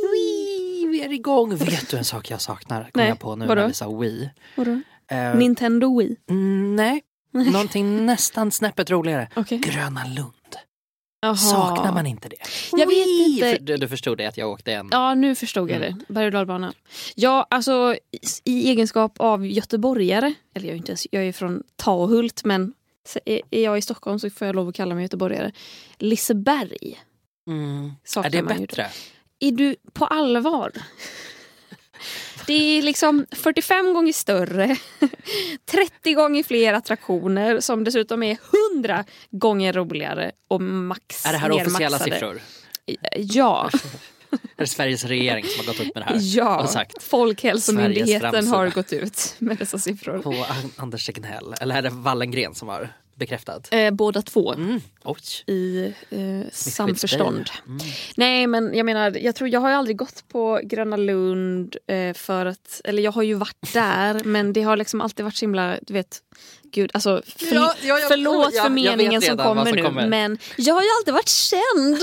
Wee! Vi är igång. Vet du en sak jag saknar? Kom Nej, jag på nu vadå? när vi sa Wii. Vadå? Eh, Nintendo Wii. mm, nej, någonting nästan snäppet roligare. Okej. Gröna Lund. Jaha. Saknar man inte det? Jag vet Wii! inte. Du, du förstod det att jag åkte en. Ja, nu förstod jag det. Berg och dalbana. Ja, alltså i, i egenskap av göteborgare, eller jag är, inte, ens- jag är från Tahult, men så är är jag i Stockholm så får jag lov att kalla mig göteborgare. Liseberg Mm. Är det ju. bättre? Är du på allvar? Det är liksom 45 gånger större, 30 gånger fler attraktioner som dessutom är 100 gånger roligare och max Är det här officiella maxade. siffror? Ja, Är det Sveriges regering som har gått ut med det här? ja. Och sagt Folkhälsomyndigheten har gått ut med dessa siffror. på An- Anders Tegnell? Eller är det Wallengren som har bekräftat? Eh, båda två Mm. I eh, samförstånd. Mm. Nej men jag menar, jag tror jag har ju aldrig gått på Gröna Lund eh, för att, eller jag har ju varit där men det har liksom alltid varit så himla, du vet, gud alltså för, Ja, ja, ja, förlåt för meningen som kommer som nu kommer. men jag har ju alltid varit känd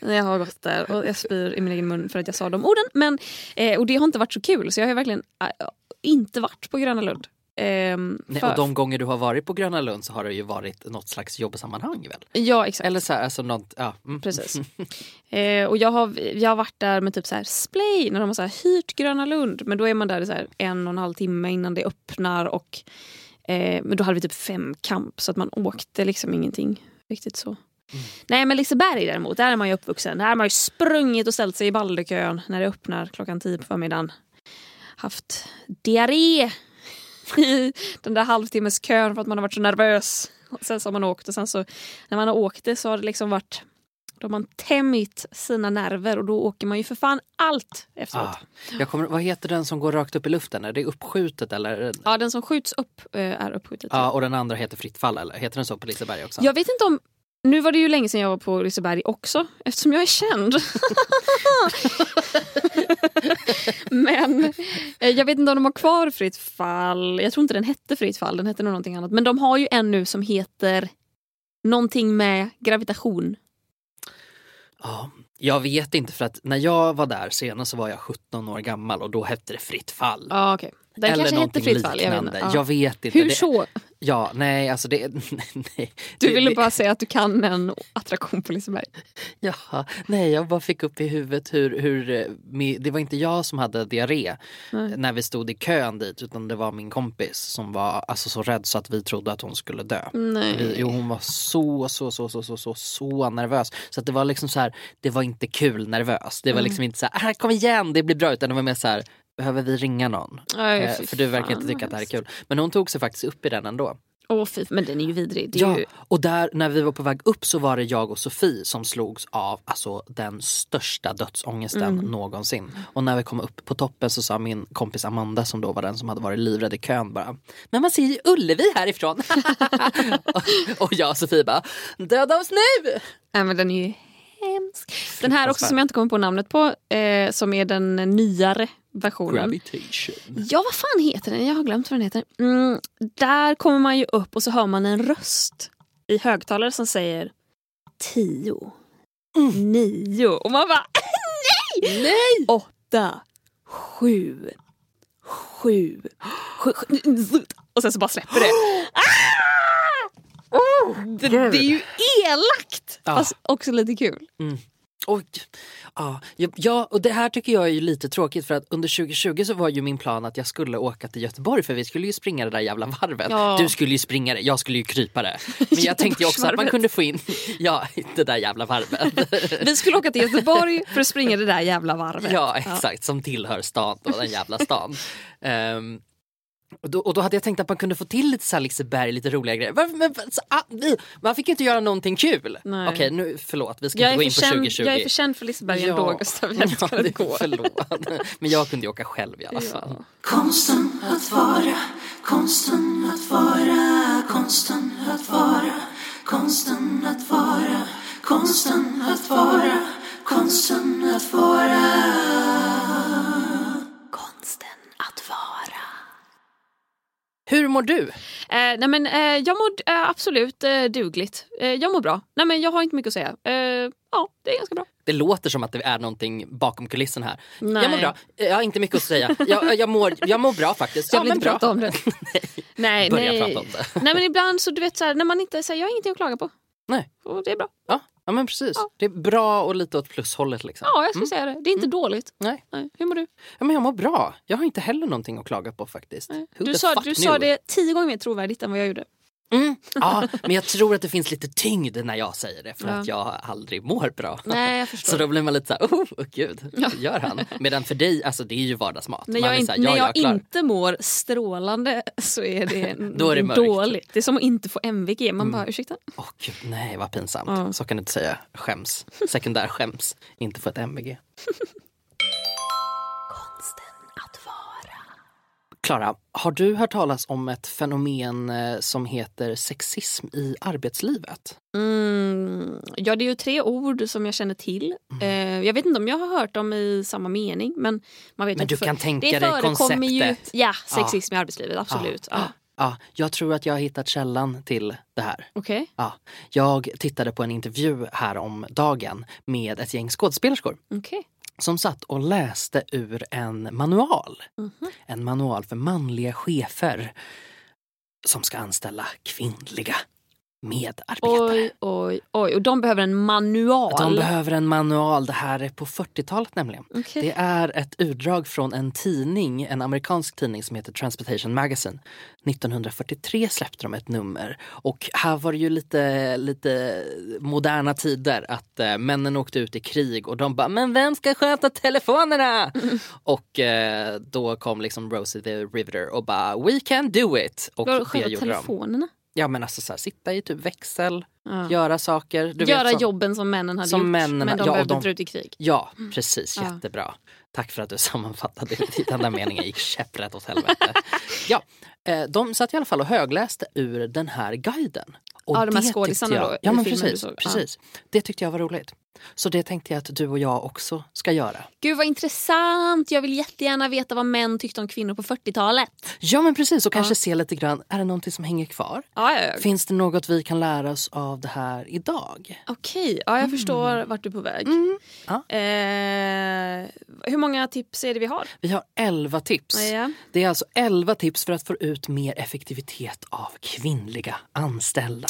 när jag har gått där och jag spyr i min egen mun för att jag sa de orden men, eh, och det har inte varit så kul så jag har verkligen eh, inte varit på Gröna Lund. Ehm, Nej, och de gånger du har varit på Gröna Lund så har det ju varit något slags jobbsammanhang väl? Ja exakt. Eller så här, alltså något, ja. Mm. Precis. Eh, och jag har, jag har varit där med typ så här splay när de har så här hyrt Gröna Lund. Men då är man där så här en och en halv timme innan det öppnar. Och, eh, men då hade vi typ fem kamp så att man åkte liksom ingenting riktigt så. Nej men Liseberg däremot, där är man ju uppvuxen. Där har man ju sprungit och ställt sig i Balderkön när det öppnar klockan tio på förmiddagen. Haft diarré i den där halvtimmeskön för att man har varit så nervös. Och sen så har man åkt och sen så när man har åkt det så har det liksom varit då har man tämjt sina nerver och då åker man ju för fan allt efteråt. Ah, jag kommer, vad heter den som går rakt upp i luften? Är det uppskjutet eller? Ja, den som skjuts upp eh, är uppskjutet. Ja, och den andra heter Fritt fall eller? Heter den så på Liseberg också? Jag vet inte om... Nu var det ju länge sedan jag var på Liseberg också eftersom jag är känd. Men eh, jag vet inte om de har kvar Fritt fall. Jag tror inte den hette Fritt fall, den hette nog någonting annat. Men de har ju en nu som heter någonting med gravitation. Ja, jag vet inte för att när jag var där senast så var jag 17 år gammal och då hette det Fritt fall. Ja, okej. Den eller kanske hette Fritt fall. Jag vet. Ja. Jag vet inte. Hur det, så? Ja, nej alltså det... Nej, Du det, ville det, bara säga att du kan en attraktion på Liseberg. Ja, nej jag bara fick upp i huvudet hur, hur eh, det var inte jag som hade diarré Nej. när vi stod i kön dit utan det var min kompis som var alltså, så rädd så att vi trodde att hon skulle dö. Nej. Vi, jo, hon var så, så, så, så, så, så, så nervös. Så att det var liksom så här, det var inte kul nervös. Det var liksom inte så här, "Ah, kom igen det blir bra utan det var mer så här, behöver vi ringa någon? Aj, Eh, för du verkar inte tycka att det här är kul. Men hon tog sig faktiskt upp i den ändå. Åh fy, men den är ju vidrig. Är Ja, ju, och där när vi var på väg upp så var det jag och Sofie som slogs av alltså, den största dödsångesten Mm. någonsin. Och när vi kom upp på toppen så sa min kompis Amanda som då var den som hade varit livrädd i kön bara Men man ser ju Ullevi härifrån. och, och jag och Sofie bara Döda oss nu! nej, men den är ju hemsk. Den här också som jag inte kommer på namnet på, eh, som är den nyare versionen. Gravitation. Ja, vad fan heter den? Jag har glömt vad den heter. Mm, där kommer man ju upp och så hör man en röst i högtalare som säger tio, nio och man bara nej! Nej! Åtta, sju, sju, sju, sju och sen så bara släpper det. Ah! Oh, det, det är ju elakt! Ja. Fast också lite kul. Oj. Ja, ja, ja, och det här tycker jag är ju lite tråkigt för att under 2020 så var ju min plan att jag skulle åka till Göteborg för vi skulle ju springa det där jävla varvet. Ja. Du skulle ju springa det, jag skulle ju krypa det. Men jag tänkte ju också att man kunde få in, ja det där jävla varvet. Vi skulle åka till Göteborg för att springa det där jävla varvet. Ja exakt, som tillhör stan då, den jävla stan. Ehm, och, då, och då hade jag tänkt att man kunde få till lite så här Liseberg, lite roliga grejer. Varför, men, så, ah, vi, man fick ju inte göra någonting kul. Nej. Okej nu, förlåt vi ska Jag inte gå in på känd, 2020. jag är för känd för Liseberg ändå Gustav. Jag ja, det- gå. Förlåt. Men jag kunde ju åka själv i alla fall. Ja. Konsten att vara, konsten att vara, konsten att vara, konsten att vara, konsten att vara, konsten att vara. Konsten att vara. Hur mår du? Eh, nej men, eh, jag mår eh, absolut eh, dugligt. Eh, jag mår bra. Nej men, jag har inte mycket att säga. Eh, ja, det är ganska bra. Det låter som att det är någonting bakom kulissen här. Nej. Jag mår bra. Jag har inte mycket att säga. Jag, jag, mår, jag mår bra faktiskt. Jag vill men bra. prata om det. nej, nej. det. nej men ibland så du vet så här, när man inte säger jag har ingenting att klaga på. Nej. Och det är bra. Ja, ja men precis. Ja. Det är bra och lite åt plushållet liksom. Ja, jag skulle säga det. Det är inte dåligt. Nej. Nej. Hur mår du? Ja, men jag mår bra. Jag har inte heller någonting att klaga på faktiskt. Du, sa, du knew? sa det tio gånger mer trovärdigt än vad jag gjorde. Mm. Ja, men jag tror att det finns lite tyngd när jag säger det för Ja. att jag aldrig mår bra. Nej, jag förstår. Så då blir man lite så här, oh, oh gud, gör han? Medan för dig, alltså det är ju vardagsmat. När jag, här, när ja, jag klar. inte mår strålande så är det Då är det mörkt. dåligt. Det är som att inte få MVG. Man bara, ursäkta? Gud, nej vad pinsamt. Ja. Så kan du inte säga. Skäms. Sekundär skäms. Inte få ett MVG. Klara, har du hört talas om ett fenomen eh, som heter sexism i arbetslivet? Mm, ja, det är ju tre ord som jag känner till. Mm. Eh, jag vet inte om jag har hört dem i samma mening. Men, man vet Men du kan tänka det dig förekommer Ju, konceptet. ja, sexism i arbetslivet. Absolut. Ja. Ja, jag tror att jag har hittat källan till det här. Okej. Ja, jag tittade på en intervju här om dagen med ett gäng skådespelerskor Okej. Som satt och läste ur en manual. Mhm. En manual för manliga chefer som ska anställa kvinnliga medarbetare. Oj, oj, oj. Och de behöver en manual. De behöver en manual. Det här är på 40-talet nämligen. Okej. Det är ett utdrag från en tidning, en amerikansk tidning som heter Transportation Magazine. 1943 släppte de ett nummer och här var det ju lite, lite moderna tider att eh, männen åkte ut i krig och de bara “men vem ska sköta telefonerna?” och eh, då kom liksom Rosie the Riveter och bara “we can do it” och Vadå, det gjorde de. Ja men alltså så här, sitta i typ växel, Ja. göra saker. Du Göra vet, som- jobben som männen hade som gjort. männen- men de ja, behövde de- inte ut i krig. Ja, precis. Ja. Jättebra. Tack för att du sammanfattade det. Den där meningen gick käpprätt åt helvete. Ja, eh, de satt i alla fall och högläste ur den här guiden. Och Ja, de här skådisarna jag, då, Ja, men precis. såg. Ja. precis. Det tyckte jag var roligt. Så det tänkte jag att du och jag också ska göra. Gud vad intressant. Jag vill jättegärna veta vad män tyckte om kvinnor på 40-talet. Ja, men precis. Och kanske se lite grann, är det någonting som hänger kvar? Ja, ja. Finns det något vi kan lära oss av det här idag? Okej, ja, jag förstår vart du är på väg. Mm. Eh, hur många tips är det vi har? Vi har 11 tips. Det är alltså 11 tips för att få ut mer effektivitet av kvinnliga anställda.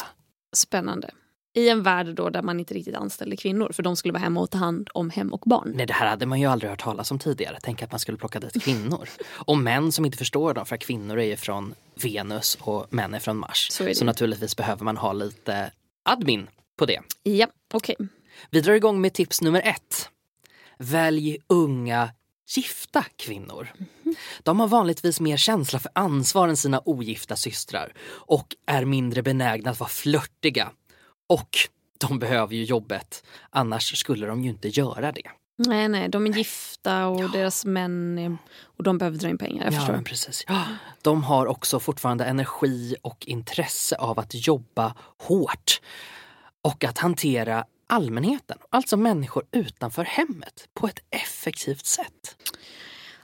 Spännande. I en värld då där man inte riktigt anställde kvinnor för de skulle vara hemma och ta hand om hem och barn. Nej, det här hade man ju aldrig hört talas om tidigare. Tänk att man skulle plocka dit kvinnor. Och män som inte förstår dem, för att kvinnor är ju från Venus och män är från Mars. Så. Så naturligtvis behöver man ha lite admin på det. Ja, okej. Vi drar igång med tips nummer ett. Välj unga gifta kvinnor. De har vanligtvis mer känsla för ansvar än sina ogifta systrar och är mindre benägna att vara flörtiga. Och de behöver ju jobbet, annars skulle de ju inte göra det. Nej, nej, de är gifta och deras män är, och de behöver dra in pengar. Jag Ja, förstår. precis. Ja, De har också fortfarande energi och intresse av att jobba hårt och att hantera allmänheten, alltså människor utanför hemmet, på ett effektivt sätt.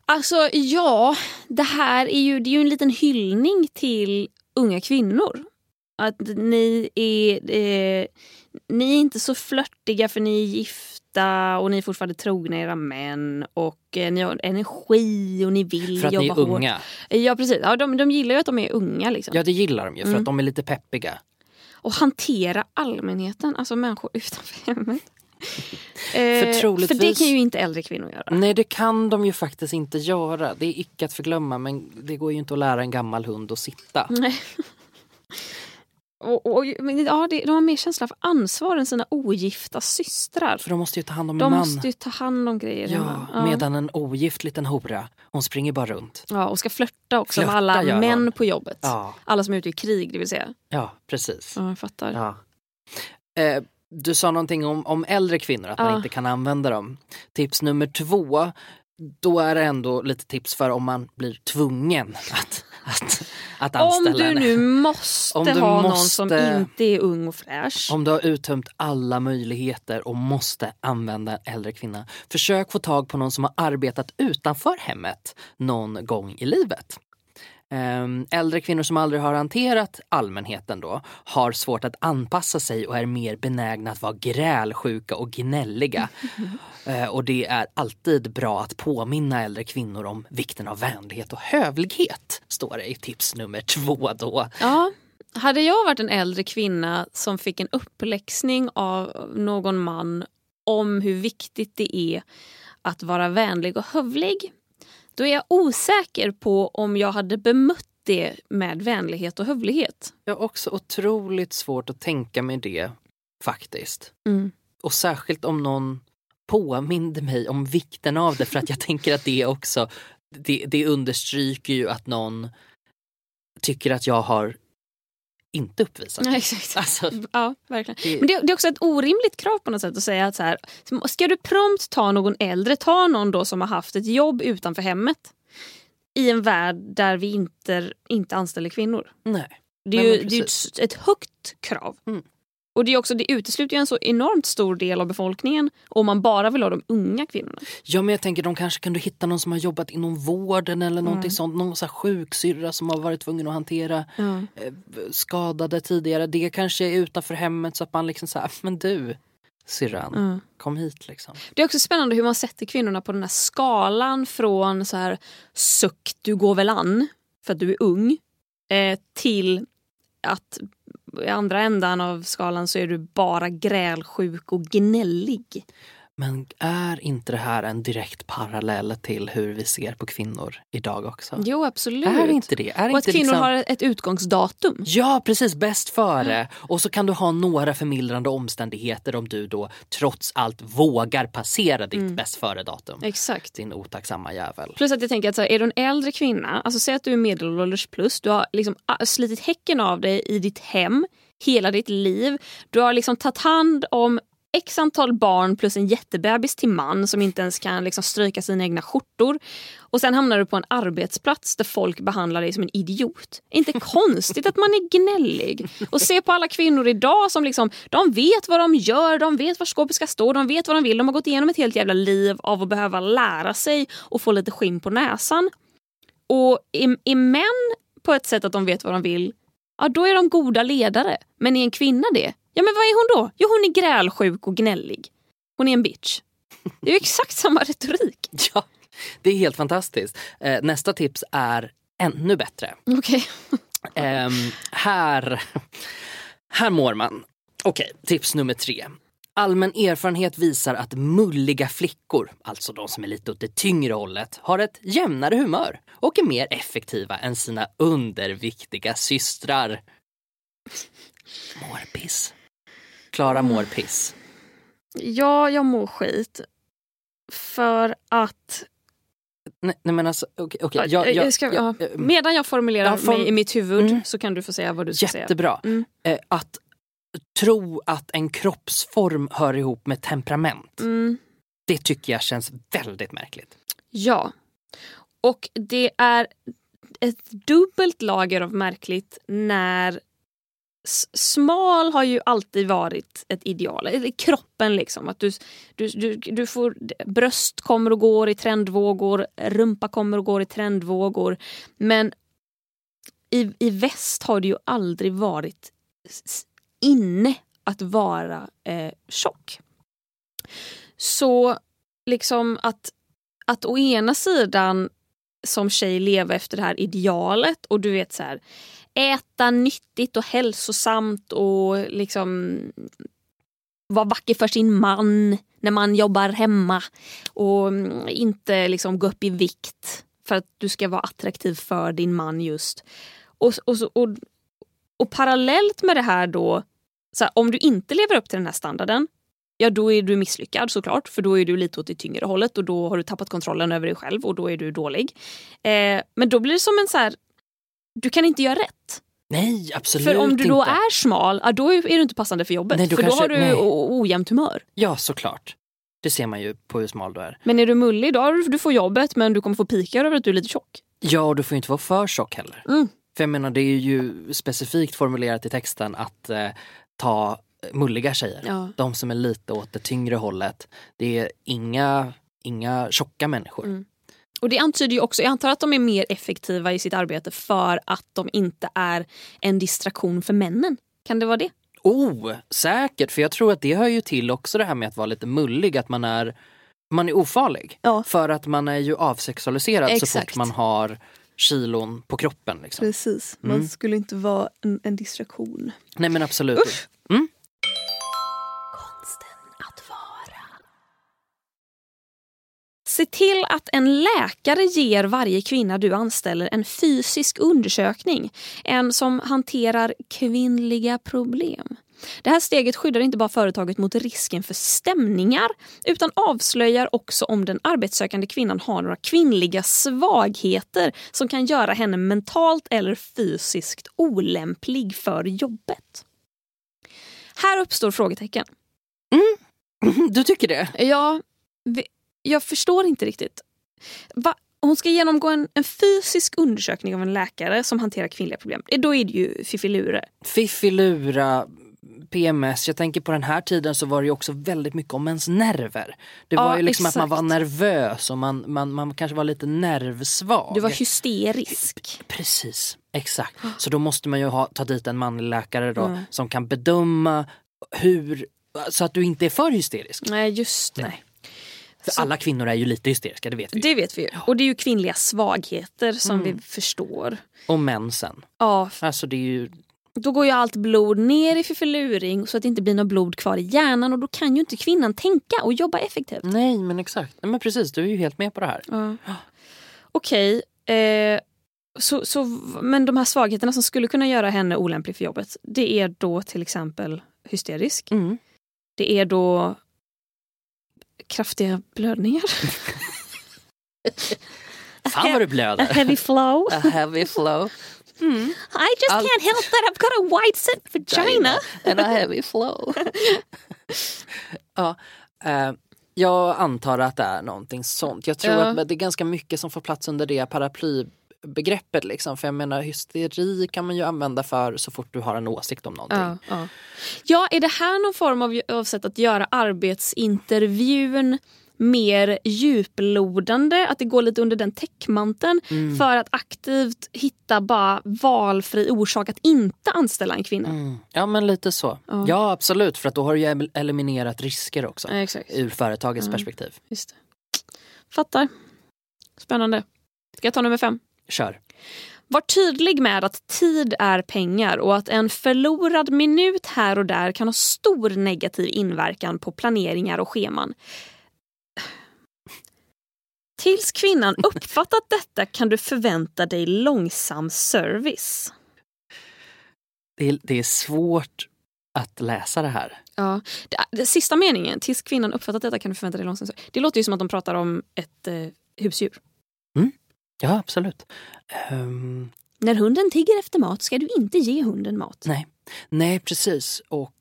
Alltså ja, det här är ju, det är ju en liten hyllning till unga kvinnor. Att ni är, eh, ni är inte så flörtiga för ni är gifta och ni är fortfarande trogna era män och eh, ni har energi och ni vill För att ni jobba är hårt. unga. Ja precis, ja, de, de gillar ju att de är unga liksom. Ja, det gillar de ju för Mm. att de är lite peppiga. Och hantera allmänheten, alltså människor utanför hemmet. Eh, troligtvis- för det kan ju inte äldre kvinnor göra. Nej, det kan de ju faktiskt inte göra. Det är icke att förglömma, men det går ju inte att lära en gammal hund att sitta. Nej. Och, och, ja, det, de har mer känsla för ansvar än sina ogifta systrar. För de måste ju ta hand om en De man. måste ju ta hand om grejer Ja, hemma. medan en ogift liten hora, hon springer bara runt. ja, och ska flörta också Flörta med alla män hon. på jobbet. Ja, Alla som är ute i krig, det vill säga. ja precis. Ja, jag fattar. Ja. Eh, du sa någonting om, om äldre kvinnor, att man Ja. inte kan använda dem. Tips nummer två, då är det ändå lite tips för om man blir tvungen att, att, att Om anställa du en. nu måste Om du ha någon måste- som inte är ung och fräsch. Om du har uttömt alla möjligheter och måste använda en äldre kvinna, försök få tag på någon som har arbetat utanför hemmet någon gång i livet. Ehm, Äldre kvinnor som aldrig har hanterat allmänheten då har svårt att anpassa sig och är mer benägna att vara grälsjuka och gnälliga. Eh, Och det är alltid bra att påminna äldre kvinnor om vikten av vänlighet och hövlighet, står det i tips nummer två då. Ja. Hade jag varit en äldre kvinna som fick en uppläxning av någon man om hur viktigt det är att vara vänlig och hövlig då är jag osäker på om jag hade bemött det med vänlighet och hövlighet. Jag har också otroligt svårt att tänka mig det faktiskt. Mm. Och särskilt om någon påminde mig om vikten av det för att jag tänker att det också det, det understryker ju att någon tycker att jag har inte uppvisat. Ja, exakt. Alltså, Ja, verkligen. det, Men det, det är också ett orimligt krav på något sätt att säga att så här, ska du prompt ta någon äldre, ta någon då som har haft ett jobb utanför hemmet i en värld där vi inte, inte anställer kvinnor. nej. Det är Nej, ju det är ett högt krav. Mm. Och det, är också, det utesluter ju en så enormt stor del av befolkningen om man bara vill ha de unga kvinnorna. Ja men jag tänker de kanske kunde hitta någon som har jobbat inom vården eller någonting sånt. Någon så här sjuksyrra som har varit tvungen att hantera eh, skadade tidigare. Det kanske är utanför hemmet så att man liksom säger men du syrran, kom hit liksom. Det är också spännande hur man sätter kvinnorna på den här skalan från så här suck, du går väl an för att du är ung eh, till att i andra ändan av skalan så är du bara grälsjuk och gnällig. Men är inte det här en direkt parallell till hur vi ser på kvinnor idag också? Jo absolut. Är inte det? Är och att inte kvinnor liksom... har ett utgångsdatum. Ja precis, bäst före. Mm. Och så kan du ha några förmildrande omständigheter om du då trots allt vågar passera ditt Mm. bäst före-datum. Exakt. Din otacksamma jävel. Plus att jag tänker att så här, är du en äldre kvinna, alltså säg att du är medelålders plus, du har liksom slitit häcken av dig i ditt hem hela ditt liv. Du har liksom tagit hand om x antal barn plus en jättebebis till man som inte ens kan liksom stryka sina egna skjortor. Och sen hamnar du på en arbetsplats där folk behandlar dig som en idiot. Inte konstigt att man är gnällig. Och se på alla kvinnor idag som liksom, de vet vad de gör, de vet var skåpet ska stå, de vet vad de vill. De har gått igenom ett helt jävla liv av att behöva lära sig och få lite skinn på näsan. Och är, är män på ett sätt att de vet vad de vill, ja då är de goda ledare. Men är en kvinna det, ja men vad är hon då? Jo hon är grälsjuk och gnällig. Hon är en bitch. Det är ju exakt samma retorik. Ja, det är helt fantastiskt. Eh, nästa tips är ännu bättre. Okej. Ehm, här, här mår man. Okej, tips nummer tre. Allmän erfarenhet visar att mulliga flickor, alltså de som är lite åt det tyngre hållet, har ett jämnare humör och är mer effektiva än sina underviktiga systrar. Mår piss. Klara mår piss. Ja, jag mår skit. För att... Nej, nej men alltså, okej. okej, Ja, jag- jag- jag ska, ja, medan jag formulerar Ja, form- mig i mitt huvud Mm. så kan du få säga vad du ska säga. Jättebra. Mm. Eh, att tro att en kroppsform hör ihop med temperament. Mm. Det tycker jag känns väldigt märkligt. Ja. Och det är ett dubbelt lager av märkligt när smal har ju alltid varit ett ideal. Eller kroppen liksom. Att du, du, du, du får, bröst kommer och går i trendvågor, rumpa kommer och går i trendvågor. Men i, i väst har det ju aldrig varit inne att vara eh, tjock. Så liksom att, att å ena sidan som tjej leva efter det här idealet och du vet så här äta nyttigt och hälsosamt och liksom vara vacker för sin man när man jobbar hemma och mm, inte liksom gå upp i vikt för att du ska vara attraktiv för din man just. Och, och, och, och parallellt med det här då, så här, om du inte lever upp till den här standarden ja då är du misslyckad såklart för då är du lite åt det tyngre hållet och då har du tappat kontrollen över dig själv och då är du dålig. Eh, men då blir det som en så här, du kan inte göra rätt. Nej, absolut För om du då inte. är smal, ja, då är du inte passande för jobbet. Nej, för kanske- då har du nej. ojämnt humör. Ja, såklart. Det ser man ju på hur smal du är. Men är du mullig, då du, du får jobbet men du kommer få pikar över att du är lite tjock. Ja, och du får inte vara för tjock heller. Mm. För jag menar, det är ju specifikt formulerat i texten att eh, ta mulliga tjejer. Ja. De som är lite åt det tyngre hållet. Det är inga, inga tjocka människor. Mm. Och det antyder ju också, jag antar att de är mer effektiva i sitt arbete för att de inte är en distraktion för männen. Kan det vara det? Oh, säkert. För jag tror att det hör ju till också det här med att vara lite mullig. Att man är, man är ofarlig. Ja. För att man är ju avsexualiserad så Exakt. fort man har kilon på kroppen. Liksom. Precis, man skulle inte vara en, en distraktion. Nej men absolut. Se till att en läkare ger varje kvinna du anställer en fysisk undersökning. En som hanterar kvinnliga problem. Det här steget skyddar inte bara företaget mot risken för stämningar utan avslöjar också om den arbetssökande kvinnan har några kvinnliga svagheter som kan göra henne mentalt eller fysiskt olämplig för jobbet. Här uppstår frågetecken. Du tycker det? Ja, jag förstår inte riktigt. Va? Hon ska genomgå en, en fysisk undersökning av en läkare som hanterar kvinnliga problem. Då är det ju fiffilure. Fiffilura, PMS. Jag tänker på den här tiden så var det ju också väldigt mycket om ens nerver. Det var Ja, ju liksom att man var exakt. nervös och man, man, man kanske var lite nervsvag. Du var hysterisk. Precis, exakt. Så då måste man ju ha, ta dit en manlig läkare då som kan bedöma hur, så att du inte är för hysterisk. Nej, just det. Nej. För alla kvinnor är ju lite hysteriska, det vet vi. Det vet vi ju. Och det är ju kvinnliga svagheter som vi förstår. Och mensen. Ja, Alltså det är ju, då går ju allt blod ner i fiffiluring så att det inte blir något blod kvar i hjärnan och då kan ju inte kvinnan tänka och jobba effektivt. nej men exakt. Nej, men precis, du är ju helt med på det här. Ja. Okej, eh, så, så, men de här svagheterna som skulle kunna göra henne olämplig för jobbet det är då till exempel hysterisk. Mm. Det är då kraftiga blödningar. Fan vad du blöder. heavy flow. A heavy flow. I just Allt- can't help that I've got a white set vagina. And a heavy flow. ja, eh, jag antar att det är någonting sånt. Jag tror Ja. att det är ganska mycket som får plats under det paraplybegreppet. Liksom. För jag menar hysteri kan man ju använda för så fort du har en åsikt om någonting. Ja, ja. ja, är det här någon form av, av sätt att göra arbetsintervjun mer djuplodande? Att det går lite under den täckmanteln för att aktivt hitta bara valfri orsak att inte anställa en kvinna? Mm. Ja men lite så. Ja. absolut för att då har du ju el- eliminerat risker också. Ja. Ur företagets perspektiv. Just det. Fattar. Spännande. Ska jag ta nummer fem? Kör. Var tydlig med att tid är pengar och att en förlorad minut här och där kan ha stor negativ inverkan på planeringar och scheman. Tills kvinnan uppfattat detta kan du förvänta dig långsam service. Det är, det är svårt att läsa det här. Ja, det, det, sista meningen, tills kvinnan uppfattat detta kan du förvänta dig långsam service. Det låter ju som att de pratar om ett eh, husdjur. Ja absolut. Ehm, När hunden tigger efter mat ska du inte ge hunden mat. Nej, nej precis. Och,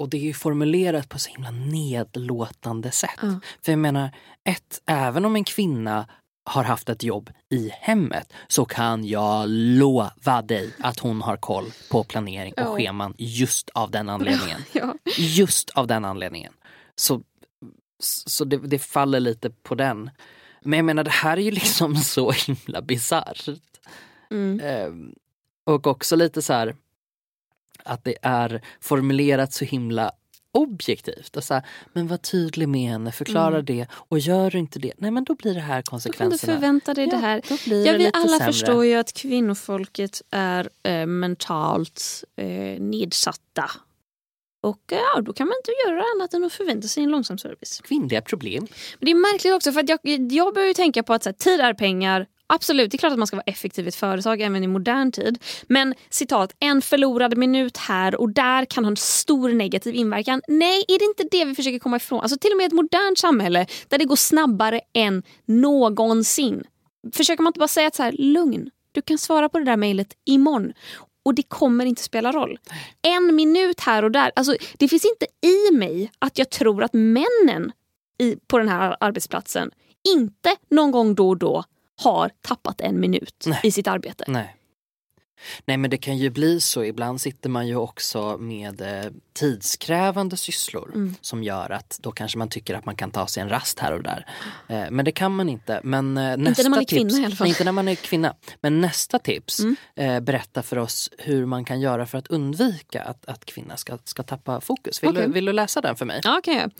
och det är ju formulerat på så himla nedlåtande sätt. Ja. För jag menar, ett, även om en kvinna har haft ett jobb i hemmet så kan jag lova dig att hon har koll på planering och Ja. scheman just av den anledningen. Ja. Just av den anledningen. Så, så det, det faller lite på den. Men jag menar det här är ju liksom så himla bisarrt. Mm. Ehm, och också lite så här att det är formulerat så himla objektivt. Och så här, men var tydlig med henne, förklara det och gör du inte det, nej men då blir det här Då kan du konsekvenserna. förvänta dig Ja, det här. Ja, det vi alla sämre. förstår ju att kvinnofolket är eh, mentalt eh, nedsatta. Och eh, ja, då kan man inte göra annat än att förvänta sig en långsam service. Kvinnliga problem. Men det är märkligt också för att jag, jag börjar ju tänka på att så här, tid är pengar. Absolut, det är klart att man ska vara effektiv i ett företag även i modern tid. Men citat, en förlorad minut här och där kan ha en stor negativ inverkan. Nej, är det inte det vi försöker komma ifrån? Alltså till och med ett modernt samhälle där det går snabbare än någonsin. Försöker man inte bara säga att så här, lugn, du kan svara på det där mejlet imorgon. Och det kommer inte spela roll. En minut här och där. Alltså, det finns inte i mig att jag tror att männen i, på den här arbetsplatsen inte någon gång då och då har tappat en minut Nej. i sitt arbete. Nej. Nej men det kan ju bli så, ibland sitter man ju också med eh, tidskrävande sysslor Mm. som gör att då kanske man tycker att man kan ta sig en rast här och där. Eh, men det kan man inte. Men, eh, nästa när man är tips, kvinna i alla fall. Nej, inte när man är kvinna. Men nästa tips Mm. eh, berättar för oss hur man kan göra för att undvika att, att kvinna ska, ska tappa fokus. Vill, Okej. du, vill du läsa den för mig? Ja, kan jag.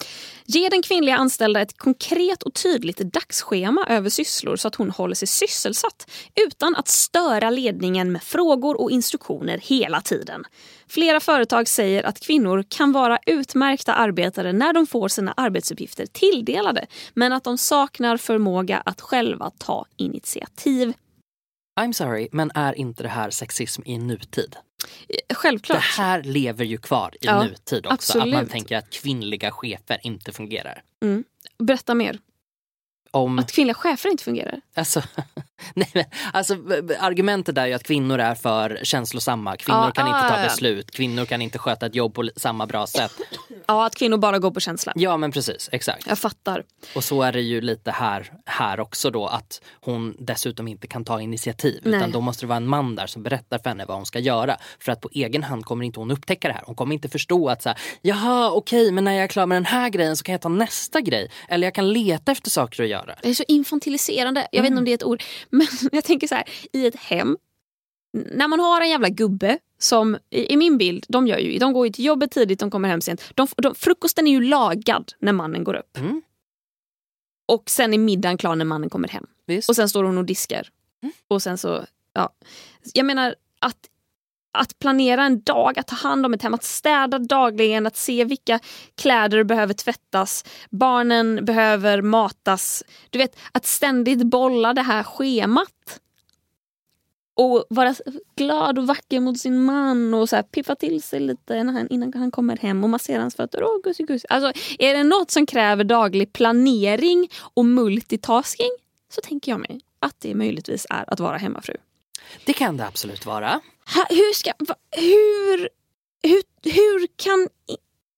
Ge den kvinnliga anställda ett konkret och tydligt dagsschema över sysslor så att hon håller sig sysselsatt utan att störa ledningen med frågor och instruktioner hela tiden. Flera företag säger att kvinnor kan vara utmärkta arbetare när de får sina arbetsuppgifter tilldelade men att de saknar förmåga att själva ta initiativ. I'm sorry, men är inte det här sexism i nutid? Självklart. Det här lever ju kvar i Ja, nutid också. Att man absolut. tänker att kvinnliga chefer inte fungerar. Berätta mer. Om, Att kvinnliga chefer inte fungerar. alltså, nej, men, alltså, argumentet är ju att kvinnor är för känslosamma. Kvinnor Ja, kan ah, inte ta ja. beslut. Kvinnor kan inte sköta ett jobb på samma bra sätt. Ja, att kvinnor bara går på känsla. Ja men precis, exakt. Jag fattar. Och så är det ju lite här, här också då att hon dessutom inte kan ta initiativ. Nej. Utan då måste det vara en man där som berättar för henne vad hon ska göra. För att på egen hand kommer inte hon upptäcka det här. Hon kommer inte förstå att så här, jaha okej men när jag är klar med den här grejen så kan jag ta nästa grej. Eller jag kan leta efter saker att göra. Det är så infantiliserande. Jag vet inte om det är ett ord. Men jag tänker så här, i ett hem. När man har en jävla gubbe som, i, i min bild, de, gör ju, de går ju till jobbet tidigt, de kommer hem sent. De, de, frukosten är ju lagad när mannen går upp. Mm. Och sen är middagen klar när mannen kommer hem. Visst? Och sen står hon och diskar. Mm. Och sen så, ja. Jag menar att, att planera en dag, att ta hand om ett hem, att städa dagligen, att se vilka kläder behöver tvättas, barnen behöver matas. Du vet, att ständigt bolla det här schemat. Och vara glad och vacker mot sin man och så här piffa till sig lite när han, innan han kommer hem och massera hans fötter. Åh, gussi, gussi. Alltså, är det något som kräver daglig planering och multitasking så tänker jag mig att det möjligtvis är att vara hemmafru. Det kan det absolut vara. Ha, hur ska... Va, hur, hur... Hur kan...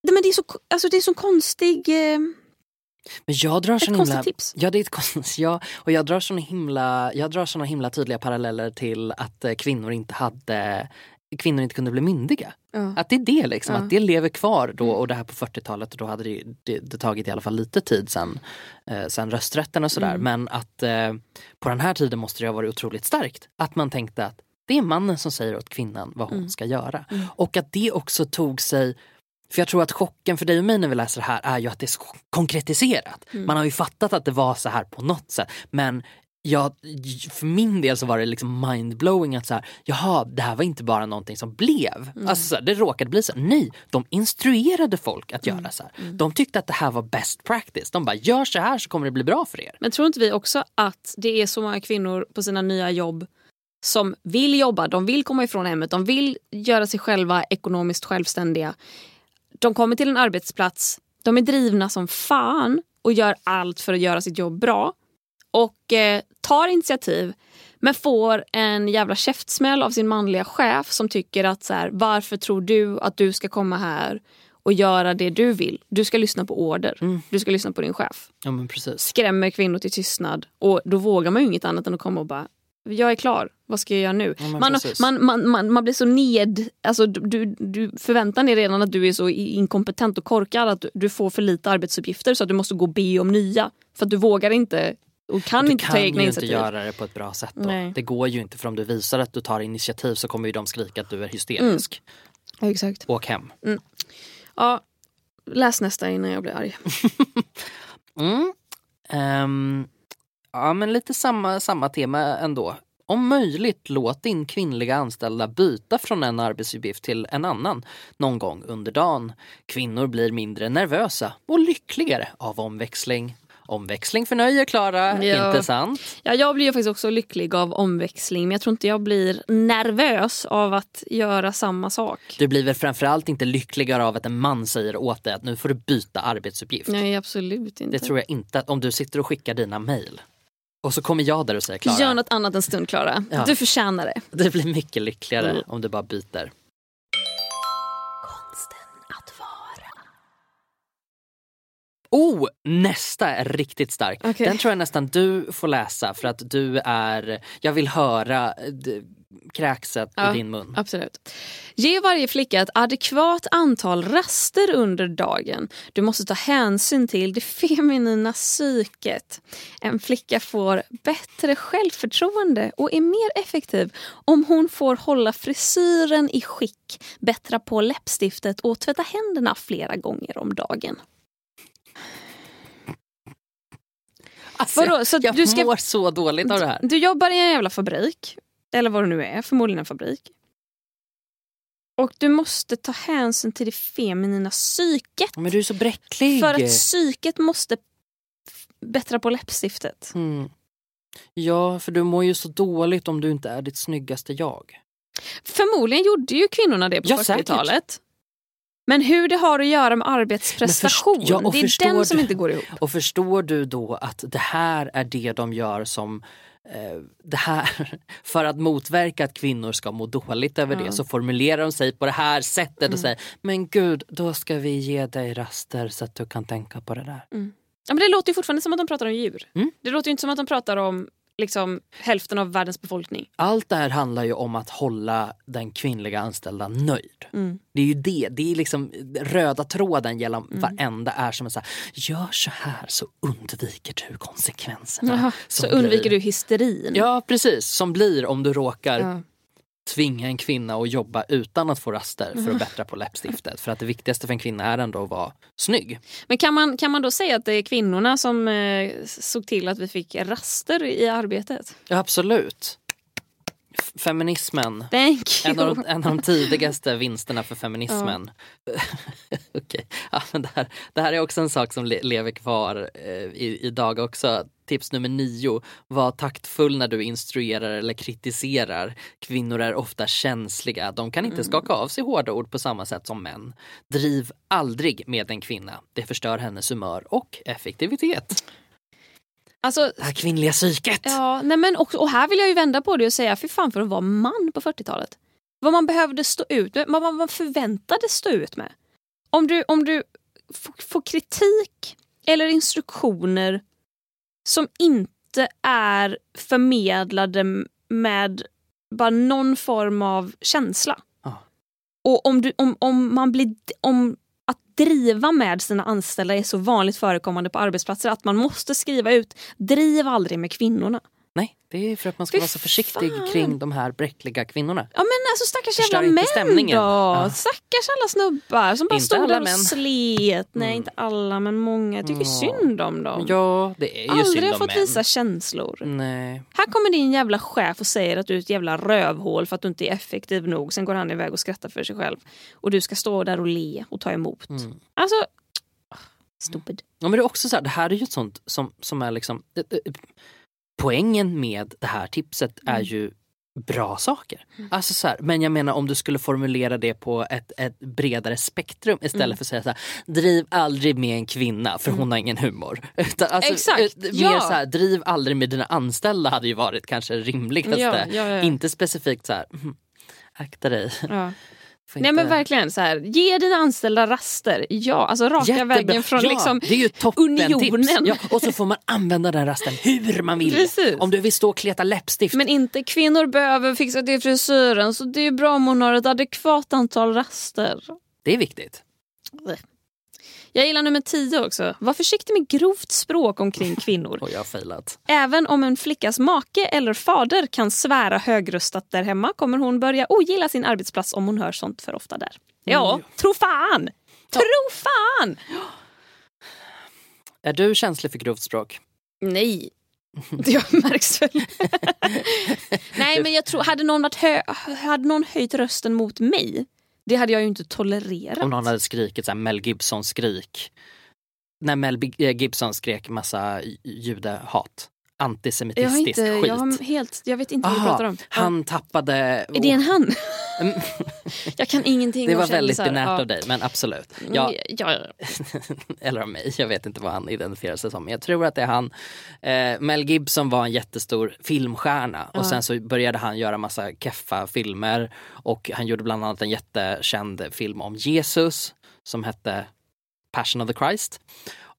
Nej, Men det är så, alltså det är så konstig... Eh, Men jag drar ett sån konstigt himla... tips. Ja, det är ett konstigt, ja, och jag drar såna himla, jag drar såna himla tydliga paralleller till att eh, kvinnor inte hade kvinnor inte kunde bli myndiga. Ja. Att det är det liksom, Ja. Mm. att det lever kvar då och det här på 40-talet och då hade det, det, det tagit i alla fall lite tid sen, eh, sen rösträtten och sådär. Mm. Men att eh, på den här tiden måste det ha varit otroligt starkt. Att man tänkte att det är mannen som säger åt kvinnan vad hon Mm. ska göra. Mm. Och att det också tog sig för jag tror att chocken för dig och mig när vi läser det här är ju att det är så konkretiserat. Mm. Man har ju fattat att det var så här på något sätt. Men jag, för min del så var det liksom mindblowing att så här, jaha, det här var inte bara någonting som blev. Mm. Alltså så här, det råkade bli så. Nej, de instruerade folk att Mm. göra så här. De tyckte att det här var best practice. De bara, gör så här så kommer det bli bra för er. Men tror inte vi också att det är så många kvinnor på sina nya jobb som vill jobba, de vill komma ifrån hemmet, de vill göra sig själva ekonomiskt självständiga. De kommer till en arbetsplats, de är drivna som fan och gör allt för att göra sitt jobb bra. Och eh, tar initiativ men får en jävla käftsmäll av sin manliga chef som tycker att så här, varför tror du att du ska komma här och göra det du vill? Du ska lyssna på order. Mm. Du ska lyssna på din chef Ja men precis. skrämmer kvinnor till tystnad. Och då vågar man ju inget annat än att komma och bara jag är klar, vad ska jag göra nu? Ja, man, man, man, man, man blir så ned... Alltså, du, du förväntar dig redan att du är så inkompetent och korkad att du, du får för lite arbetsuppgifter så att du måste gå och be om nya. För att du vågar inte och kan du inte kan ta ju egna inte initiativ. göra det på ett bra sätt då. Nej. Det går ju inte för om du visar att du tar initiativ så kommer ju de skrika att du är hysterisk. Ja, exakt. Åk hem. Ja, läs nästa innan jag blir arg. Mm. Ehm, ja men lite samma, samma tema ändå. Om möjligt låt din kvinnliga anställda byta från en arbetsuppgift till en annan någon gång under dagen. Kvinnor blir mindre nervösa och lyckligare av omväxling. Omväxling förnöjer Klara, Ja. inte sant? Ja, jag blir ju faktiskt också lycklig av omväxling men jag tror inte jag blir nervös av att göra samma sak. Du blir väl framförallt inte lyckligare av att en man säger åt dig att nu får du byta arbetsuppgift. Nej, absolut inte. Det tror jag inte att om du sitter och skickar dina mejl och så kommer jag där och säger Klara, Gör något annat en stund, Klara. Ja. Du förtjänar det. det blir mycket lyckligare Mm. om du bara byter. Oh, nästa är riktigt stark. Okej. Den tror jag nästan du får läsa för att du är, jag vill höra, d- kräkset Ja. i din mun. Absolut. Ge varje flicka ett adekvat antal raster under dagen. Du måste ta hänsyn till det feminina psyket. En flicka får bättre självförtroende och är mer effektiv om hon får hålla frisyren i skick, bättra på läppstiftet och tvätta händerna flera gånger om dagen. Alltså, Vadå, så jag du ska- mår så dåligt av det här. Du jobbar i en jävla fabrik, eller vad det nu är, förmodligen en fabrik. Och du måste ta hänsyn till det feminina psyket. Men du är så bräcklig. För att psyket måste bättra på läppstiftet. Mm. Ja, för du mår ju så dåligt om du inte är ditt snyggaste jag. Förmodligen gjorde ju kvinnorna det på Ja, säkert. 40-talet. Men hur det har att göra med arbetsprestation, först- ja, det är den som du- inte går ihop. Och förstår du då att det här är det de gör som eh, det här, för att motverka att kvinnor ska må dåligt över det så formulerar de sig på det här sättet Mm. och säger Men gud, då ska vi ge dig raster så att du kan tänka på det där. Ja, men det låter ju fortfarande som att de pratar om djur. Mm. Det låter ju inte som att de pratar om liksom, hälften av världens befolkning. Allt det här handlar ju om att hålla den kvinnliga anställda nöjd. Mm. Det är ju det, det är liksom röda tråden genom varenda är som är så här, gör så här så undviker du konsekvenserna. Jaha, så undviker blir- du hysterin. Ja precis, som blir om du råkar Ja. Tvinga en kvinna att jobba utan att få raster för att bättra på läppstiftet. För att det viktigaste för en kvinna är ändå att vara snygg. Men kan man, kan man då säga att det är kvinnorna som eh, såg till att vi fick raster i arbetet? Ja, absolut. F- Feminismen. En av, de, en av de tidigaste vinsterna för feminismen. Okej, ja, men det, här, det här är också en sak som le, lever kvar eh, i, idag också. Tips nummer nio. Var taktfull när du instruerar eller kritiserar. Kvinnor är ofta känsliga. De kan inte skaka av sig hårda ord på samma sätt som män. Driv aldrig med en kvinna. Det förstör hennes humör och effektivitet. Alltså, Det här kvinnliga psyket. ja, nej men och, och här vill jag ju vända på det och säga, fy fan för att vara man på 40-talet. Vad man behövde stå ut med, vad man förväntades stå ut med. Om du, om du får kritik eller instruktioner som inte är förmedlade med bara någon form av känsla. Ja. Och om, du, om, om man blir... Om, att driva med sina anställda är så vanligt förekommande på arbetsplatser att man måste skriva ut driv aldrig med kvinnorna. Nej, det är för att man ska Fy vara så försiktig fan. kring de här bräckliga kvinnorna. Ja men alltså stackars Förstör jävla män stämningen. då. Ja. Stackars alla snubbar som bara Inte stod alla där och män. slet. Nej Mm. inte alla men många. Jag tycker Ja. synd om dem. Ja, det är ju Aldrig synd har om fått män. visa känslor. Nej. Här kommer din jävla chef och säger att du är ett jävla rövhål för att du inte är effektiv nog. Sen går han iväg och skrattar för sig själv. Och du ska stå där och le och ta emot. Mm. Alltså, stupid. Ja, men det är också så här, det här är ju ett sånt som, som är liksom eh, eh, Poängen med det här tipset är Mm. ju bra saker. Alltså så här, men jag menar om du skulle formulera det på ett, ett bredare spektrum istället Mm. för att säga så här, driv aldrig med en kvinna för hon har ingen humor. Utan, alltså, Exakt, Mer ja. så här, driv aldrig med dina anställda hade ju varit kanske rimligaste. Ja, ja. Inte specifikt så här, "Mhm, akta dig. Nej inte- men verkligen så här, ge dina anställda raster. Ja, alltså raka Jättebra. vägen från ja, liksom det är ju toppen unionen. Tips. Ja, och så får man använda den rasten hur man vill. Precis. Om du vill stå och kleta läppstift. Men inte kvinnor behöver fixa till frisyren så det är bra om hon har ett adekvat antal raster. Det är viktigt. Jag gillar nummer 10 också. Var försiktig med grovt språk omkring kvinnor. Och jag failat. Även om en flickas make eller fader kan svära högröstat där hemma kommer hon börja ogilla sin arbetsplats om hon hör sånt för ofta där. Ja, Mm. tro fan! Tro fan! Är du känslig för grovt språk? Nej. Det märks väl. Nej men jag tror, hade någon, varit hö, hade någon höjt rösten mot mig, det hade jag ju inte tolererat. Om någon hade skrikit så här Mel Gibson skrik. När Mel eh, Gibson skrek massa judehat. jag, Antisemitistisk inte, skit. jag, har helt, jag vet inte vad du Aha, pratar om. han tappade... Är det en han? Jag kan ingenting Det var väldigt binärt Ja. av dig men absolut. Ja, Ja, eller av mig, jag vet inte vad han identifierar sig som. Jag tror att det är han. Eh, Mel Gibson var en jättestor filmstjärna och sen så började han göra massa keffa filmer och han gjorde bland annat en jättekänd film om Jesus som hette Passion of the Christ.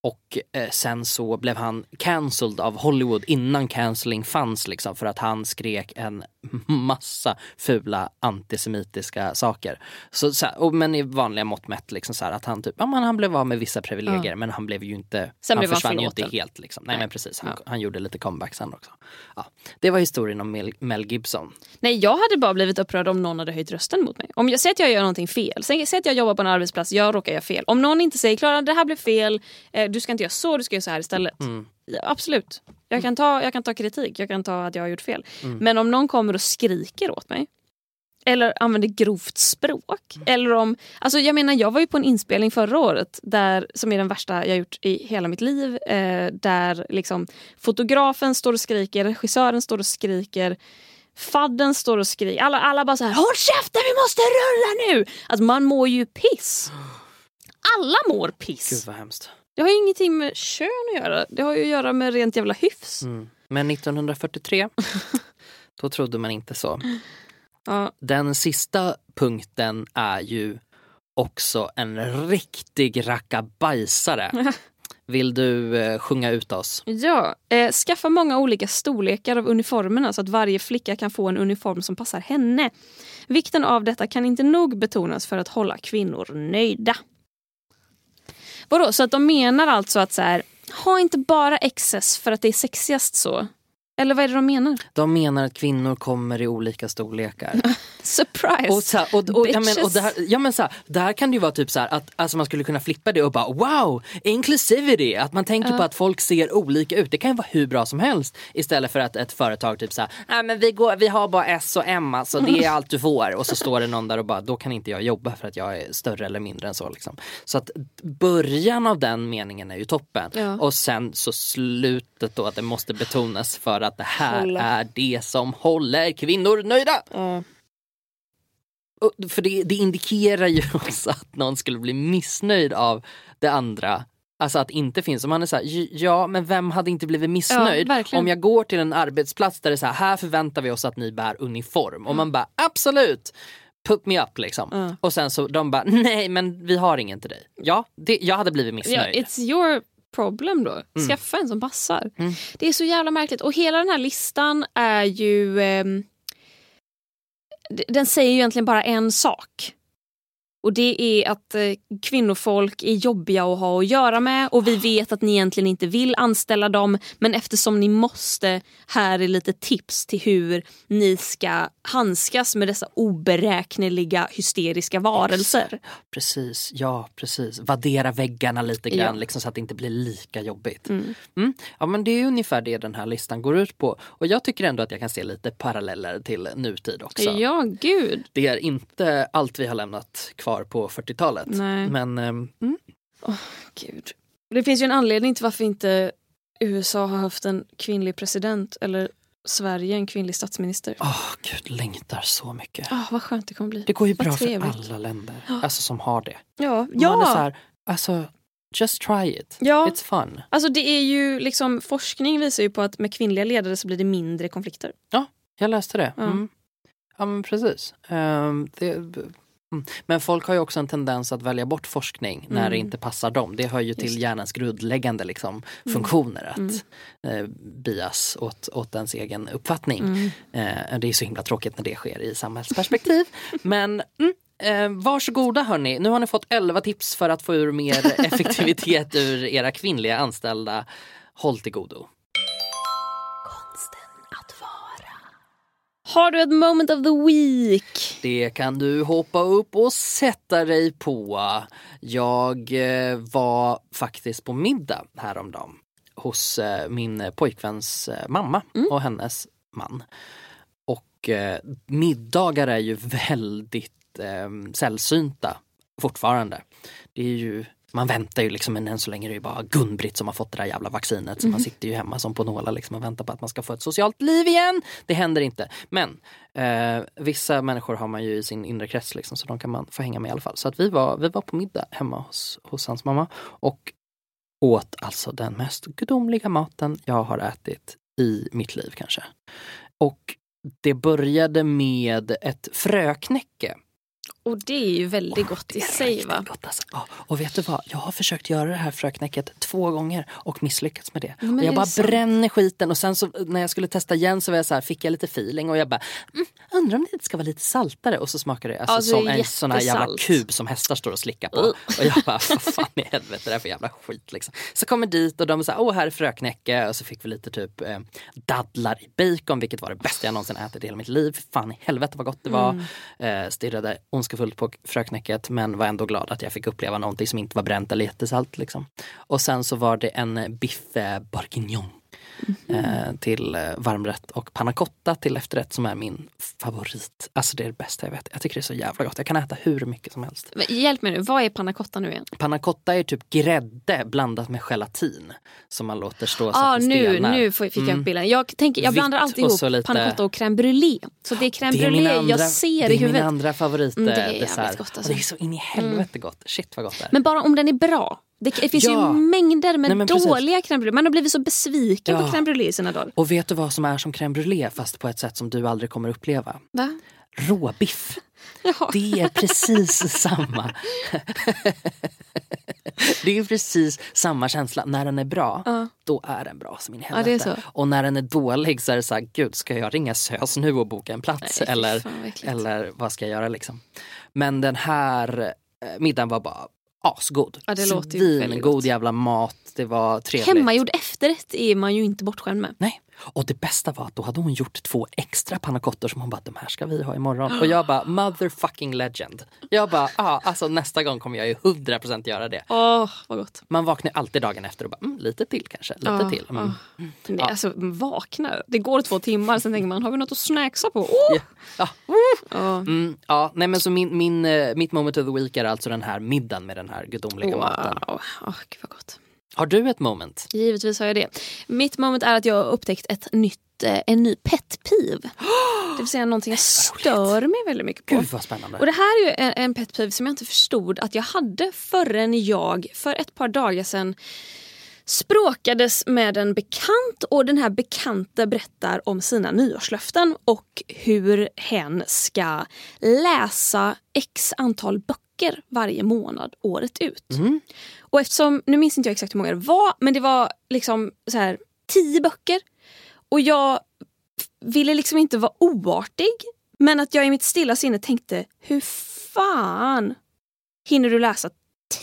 Och eh, sen så blev han cancelled av Hollywood innan cancelling fanns liksom för att han skrek en massa fula antisemitiska saker. Så, så här, och, men i vanliga mått mätt liksom så här, att han typ, ja, men han blev av med vissa privilegier men han blev ju inte, Sen han försvann ju inte helt liksom. Nej, Nej. men precis, han, Ja. han gjorde lite comeback sen också. Ja, det var historien om Mel, Mel Gibson. Nej, jag hade bara blivit upprörd om någon hade höjt rösten mot mig. Om jag säger att jag gör någonting fel, säg att jag jobbar på en arbetsplats, jag råkar göra fel. Om någon inte säger Klara det här blev fel, eh, du ska inte göra så, du ska göra så här istället. Mm. Ja, absolut, jag kan, ta, jag kan ta kritik, jag kan ta att jag har gjort fel. Mm. Men om någon kommer och skriker åt mig eller använder grovt språk. Mm. Eller om, alltså jag menar jag var ju på en inspelning förra året där, som är den värsta jag gjort i hela mitt liv. Eh, där liksom fotografen står och skriker, regissören står och skriker. Fadden står och skriker. Alla, alla bara så här håll käften vi måste rulla nu! Alltså man mår ju piss. Alla mår piss. Gud vad hemskt. Det har ju ingenting med kön att göra. Det har ju att göra med rent jävla hyfs. Mm. Men 1943, då trodde man inte så. Ja, Den sista punkten är ju också en riktig rackabajsare. Vill du eh, sjunga ut oss? Ja, eh, skaffa många olika storlekar av uniformerna så att varje flicka kan få en uniform som passar henne. Vikten av detta kan inte nog betonas för att hålla kvinnor nöjda. Vadå, så att de menar alltså att så här, ha inte bara XS för att det är sexigast så? Eller vad är det de menar? De menar att kvinnor kommer i olika storlekar. Surprise! Och, så här, och, och, ja, men, och här, ja, men så här, där kan det ju vara typ så här att alltså man skulle kunna flippa det och bara wow, inclusivity, att man tänker på att folk ser olika ut. Det kan ju vara hur bra som helst istället för att ett företag typ så här, nej men vi, går, vi har bara S och M alltså, det är allt du får. Och så står det någon där och bara, då kan inte jag jobba för att jag är större eller mindre än så. Liksom. Så att början av den meningen är ju toppen. Ja. Och sen så slutet då att det måste betonas för att det här Hålla. är det som håller kvinnor nöjda. Ja. Och, för det, det indikerar ju också att någon skulle bli missnöjd av det andra. Alltså att inte finns, om man är så här, "J- ja men vem hade inte blivit missnöjd verkligen. om jag går till en arbetsplats där det är så här, här förväntar vi oss att ni bär uniform och man bara absolut, put me up liksom. Ja. Och sen så de bara nej men vi har ingen till dig. Ja, det, jag hade blivit Ja, missnöjd. it's your problem då. Skaffa en som passar. Mm. Det är så jävla märkligt. Och hela den här listan är ju... d- den säger ju egentligen bara en sak. Och det är att eh, kvinnofolk är jobbiga att ha att göra med och vi vet att ni egentligen inte vill anställa dem men eftersom ni måste, här är lite tips till hur ni ska handskas med dessa oberäkneliga hysteriska varelser. Precis, ja precis. Vaddera väggarna lite grann Ja. liksom, så att det inte blir lika jobbigt. Mm. Mm. Ja men det är ungefär det den här listan går ut på. Och jag tycker ändå att jag kan se lite paralleller till nutid också. Ja, gud. Det är inte allt vi har lämnat kvar på 40-talet. Nej. Men ehm, mm, Gud. Det finns ju en anledning till varför inte USA har haft en kvinnlig president eller Sverige en kvinnlig statsminister. åh gud, längtar så mycket. Ah, vad skönt det kommer bli. Det går ju vad bra för trevligt. alla länder alltså, som har det. Ja, Man är så ja. här, alltså, just try it. ja. It's fun. Alltså det är ju liksom forskning visar ju på att med kvinnliga ledare så blir det mindre konflikter. Jag läste det. Ja. Mm. Ja men precis. Ehm, det. Men folk har ju också en tendens att välja bort forskning när Mm. det inte passar dem. Det hör ju till Just hjärnans grundläggande liksom, Mm. funktioner att Mm. eh, bias åt, åt ens egen uppfattning. Mm. Eh, det är så himla tråkigt när det sker i samhällsperspektiv. men mm, eh, varsågoda hörni, nu har ni fått 11 tips för att få ur mer effektivitet ur era kvinnliga anställda. Håll till godo. Har du ett moment of the week? Det kan du hoppa upp och sätta dig på. Jag eh, var faktiskt på middag häromdagen hos eh, min pojkväns eh, mamma och hennes man. Och middagar är ju väldigt eh, sällsynta fortfarande. Det är ju man väntar ju liksom men än så länge är det ju bara Gun-Britt som har fått det där jävla vaccinet så man sitter ju hemma som på nålar liksom och väntar på att man ska få ett socialt liv igen. Det händer inte. Men eh, vissa människor har man ju i sin inre krets liksom så de kan man få hänga med i alla fall. Så att vi var, vi var på middag hemma hos, hos hans mamma och åt alltså den mest gudomliga maten jag har ätit i mitt liv kanske. Och det började med ett fröknäcke Och det är ju väldigt gott i sig va? Gott, alltså. ja, och vet du vad? Jag har försökt göra det här fröknäcket två gånger och misslyckats med det. men och jag bara sant? bränner skiten och sen så, när jag skulle testa igen så var jag så här, fick jag lite feeling och jag bara mm, undrar om det inte ska vara lite saltare och så smakar det alltså, är som en sån här jävla kub som hästar står och slickar på. Och jag bara vad fan i helvete det är för jävla skit liksom. Så kommer dit och de säger åh här är fröknäcke och så fick vi lite typ eh, dadlar i bacon vilket var det bästa jag någonsin ätit i hela mitt liv. Fan i helvete vad gott det var. Mm. Eh, stirrade ondskefullt på fröknäcket men var ändå glad att jag fick uppleva någonting som inte var bränt eller jättesalt. Liksom. Och sen så var det en biff eh, bourguignon eh, till eh, varmrätt och panna cotta till efterrätt som är min favorit. Alltså det är det bästa jag vet. Jag tycker det är så jävla gott. Jag kan äta hur mycket som helst. Men Hjälp mig nu, vad är panna cotta nu igen? Panna cotta är typ grädde blandat med gelatin som man låter stå så ah, att det nu, stelnar. nu fick jag Mm. upp bilden. Jag, tänker, jag Vitt blandar alltid ihop lite- panna cotta och crème brûlée. Så det är crème Det är brûlée andra, jag ser det i är min huvudet. andra favorit Mm, det är eh, gott, alltså. Det är så in i helvete gott. Shit vad gott det är. Men bara om den är bra. Det, det finns Ja. ju mängder med Nej, dåliga crème brûlée. Man har blivit så besviken Ja. på crème brûlée i sina dagar. Och vet du vad som är som crème brûlée fast på ett sätt som du aldrig kommer uppleva? Va? Råbiff. Jaha. Det är precis samma. det är precis samma känsla. När den är bra, Ja. då är den bra som in i Ja, helvete. så. Och när den är dålig så är det så här, gud ska jag ringa SÖS nu och boka en plats? Nej, eller, fan, eller vad ska jag göra liksom? Men den här eh, middagen var bara asgod. Ja, det låter gott. jävla mat, det var trevligt. Hemmagjord efterrätt är man ju inte bortskämd med. Nej. Och det bästa var att då hade hon gjort två extra pannacottor som hon bara, de här ska vi ha imorgon. Och jag bara, motherfucking legend. Jag bara, ja alltså nästa gång kommer jag ju 100% göra det. Åh, vad gott. Man vaknar alltid dagen efter och bara, mm, lite till kanske, lite Ja, till. Mm. ja. Nej, alltså vaknar. Det går två timmar, sen tänker man, har vi något att snacksa på? Oh! Ja. Ja. Ja. Mm, ja, nej men så min, min, eh, mitt moment of the week är alltså den här middagen med den här gudomliga maten. Wow. Oh, gud vad gott. Har du ett moment? Givetvis har jag det. Mitt moment är att jag har upptäckt ett nytt, eh, en ny pet peeve. Det vill säga någonting jag stör mig väldigt mycket på. Gud vad spännande. Och det här är ju en, en pet peeve som jag inte förstod att jag hade förrän jag för ett par dagar sedan språkades med en bekant och den här bekanta berättar om sina nyårslöften och hur hen ska läsa x antal böcker varje månad året ut. Och eftersom, nu minns inte jag exakt hur många det var, men det var liksom så här tio böcker. Och jag ville liksom inte vara oartig, men att jag i mitt stilla sinne tänkte, hur fan hinner du läsa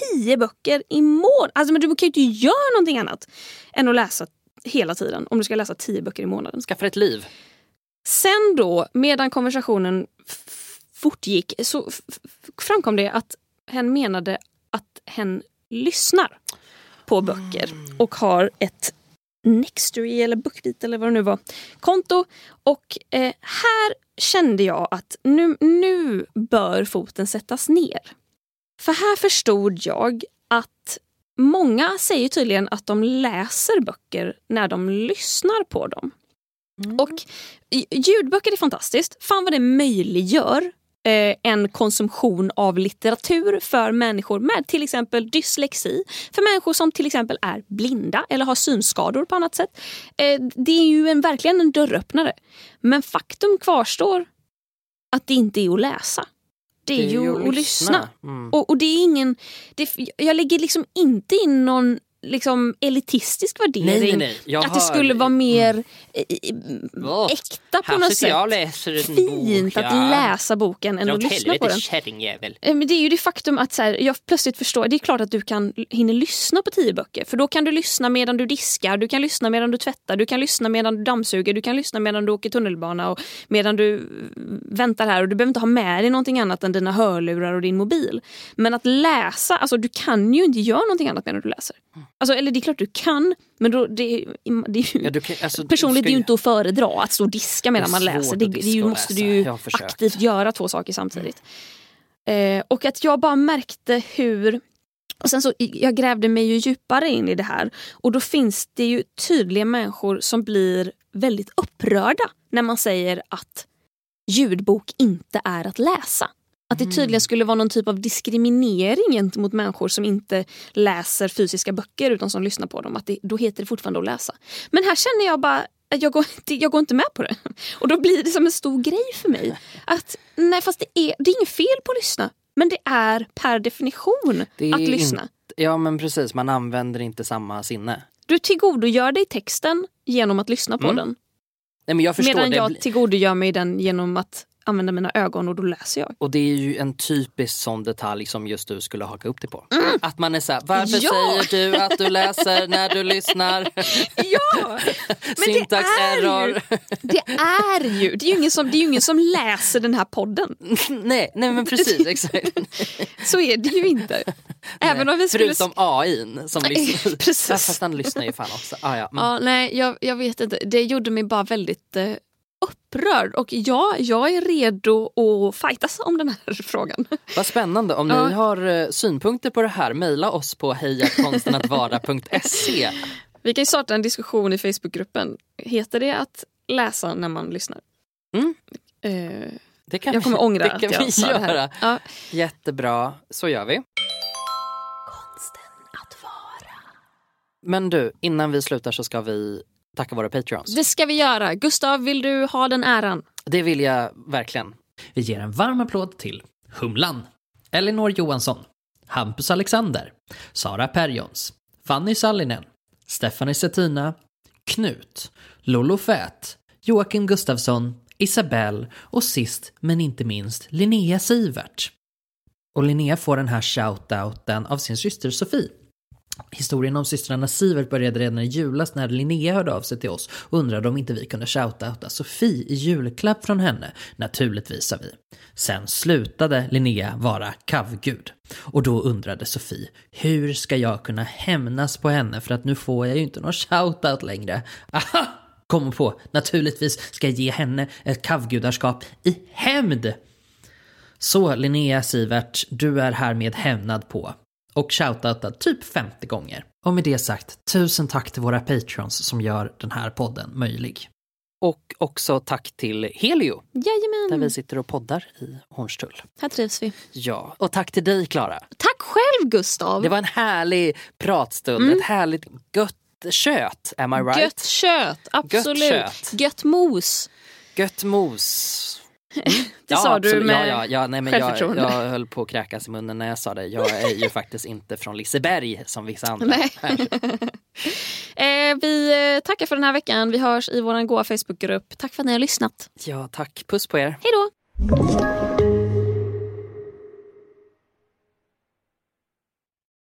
tio böcker i månaden? Alltså men du kan ju inte göra någonting annat än att läsa hela tiden om du ska läsa tio böcker i månaden. Skaffa ett liv. Sen då, medan konversationen fortgick, så framkom det att hen menade att hen lyssnar på böcker och har ett Nextory eller Bookbeat eller vad det nu var, konto. Och eh, här kände jag att nu, nu bör foten sättas ner. För här förstod jag att många säger tydligen att de läser böcker när de lyssnar på dem. Och i- ljudböcker är fantastiskt. Fan vad det möjliggör en konsumtion av litteratur för människor med till exempel dyslexi. För människor som till exempel är blinda eller har synskador på annat sätt. Eh, det är ju en, verkligen en dörröppnare. Men faktum kvarstår att det inte är att läsa. Det är, ju att lyssna. Mm. Och, och det är ingen... Det, jag lägger liksom inte in någon liksom elitistisk värdering. Nej, nej, nej. Att det skulle vara mer Åh, äkta på något sätt. Fint bok. att ja. läsa boken än Dra att lyssna på den. kärringjävel. Eh, Men det är ju det faktum att så här, jag plötsligt förstår, det är klart att du kan hinna lyssna på tio böcker. För då kan du lyssna medan du diskar, du kan lyssna medan du tvättar, du kan lyssna medan du dammsuger, du kan lyssna medan du åker tunnelbana och medan du eh, väntar här. Och du behöver inte ha med dig någonting annat än dina hörlurar och din mobil. Men att läsa, alltså du kan ju inte göra någonting annat medan du läser. Alltså, eller det är klart du kan, men då, det, det är ju... Ja, kan, alltså, det är ju inte att föredra att stå och diska medan man läser. Det, det ju, måste läsa. du ju aktivt göra två saker samtidigt. Eh, och att jag bara märkte hur... Och sen så, jag grävde mig ju djupare in i det här och då finns det ju tydliga människor som blir väldigt upprörda när man säger att ljudbok inte är att läsa. Att det tydligen skulle vara någon typ av diskriminering gentemot människor som inte läser fysiska böcker utan som lyssnar på dem. Att det, då heter det fortfarande att läsa. Men här känner jag bara, jag går, inte, jag går inte med på det. Och då blir det som en stor grej för mig. Att nej fast det är, det är inget fel på att lyssna. Men det är per definition är att lyssna. inte- ja men precis, man använder inte samma sinne. Du tillgodogör dig texten genom att lyssna på Mm. den. Nej, men jag förstår Medan det. jag tillgodogör mig den genom att använda mina ögon och då läser jag. Och det är ju en typisk sån detalj som just du skulle haka upp dig på. Att man är såhär, varför Mm. Ja! säger du att du läser när du lyssnar? Ja! det Syntax är ju- error. Det är ju, det är ju ingen som, det är ju ingen som läser den här podden. nej, nej men precis exakt. Så är det ju inte. Även om vi skulle... Förutom AI som lyssnar. Precis. Fast han lyssnar ju fan också. Ah, ja. Mm. Ja, nej, jag, jag vet inte. Det gjorde mig bara väldigt eh, upprörd. Och ja, jag är redo att fightas om den här frågan. Vad spännande. Om Ja. ni har eh, synpunkter på det här, mejla oss på hejakonstenatvara.se. Vi kan ju starta en diskussion i Facebookgruppen. Heter det att läsa när man lyssnar? Mm. Eh, Det kan jag kommer vi, ångra det att kan jag vi sa det här. göra. Ja. Jättebra, så gör vi. Men du, innan vi slutar så ska vi tacka våra patreons. Det ska vi göra. Gustav, vill du ha den äran? Det vill jag verkligen. Vi ger en varm applåd till Humlan, Elinor Johansson, Hampus Alexander, Sara Perjons, Fanny Sallinen, Stephanie Settina, Knut, Lollo Fät, Joakim Gustafsson, Isabelle och sist men inte minst Linnea Sivert. Och Linnea får den här shoutouten av sin syster Sofie. Historien om systrarna Sivert började redan i julas när Linnea hörde av sig till oss och undrade om inte vi kunde shoutouta Sofie i julklapp från henne. Naturligtvis sa vi. Sen slutade Linnea vara kavgud. Och då undrade Sofie, hur ska jag kunna hämnas på henne för att nu får jag ju inte någon shoutout längre. Aha! Kom på, naturligtvis ska jag ge henne ett kavgudarskap i hämnd. Så Linnea Sivert, du är härmed hämnad på och shoutoutad typ 50 gånger. Och med det sagt, tusen tack till våra patrons som gör den här podden möjlig. Och också tack till Helio, där Jajamän, vi sitter och poddar i Hornstull. här trivs vi. Ja, och tack till dig Klara. Tack själv Gustav! Det var en härlig pratstund, ett härligt gött kött, am I right? Mm. Gött kött, absolut. kött. Gött mos. Gött mos. Det sa du absolut. med ja, ja, ja, nej, men jag, självförtroende. jag höll på att kräkas i munnen när jag sa det. Jag är ju faktiskt inte från Liseberg som vissa andra. Nej. Eh, vi eh, tackar för den här veckan. Vi hörs i vår goa Facebookgrupp. Tack för att ni har lyssnat. Ja, tack. Puss på er. Hej då!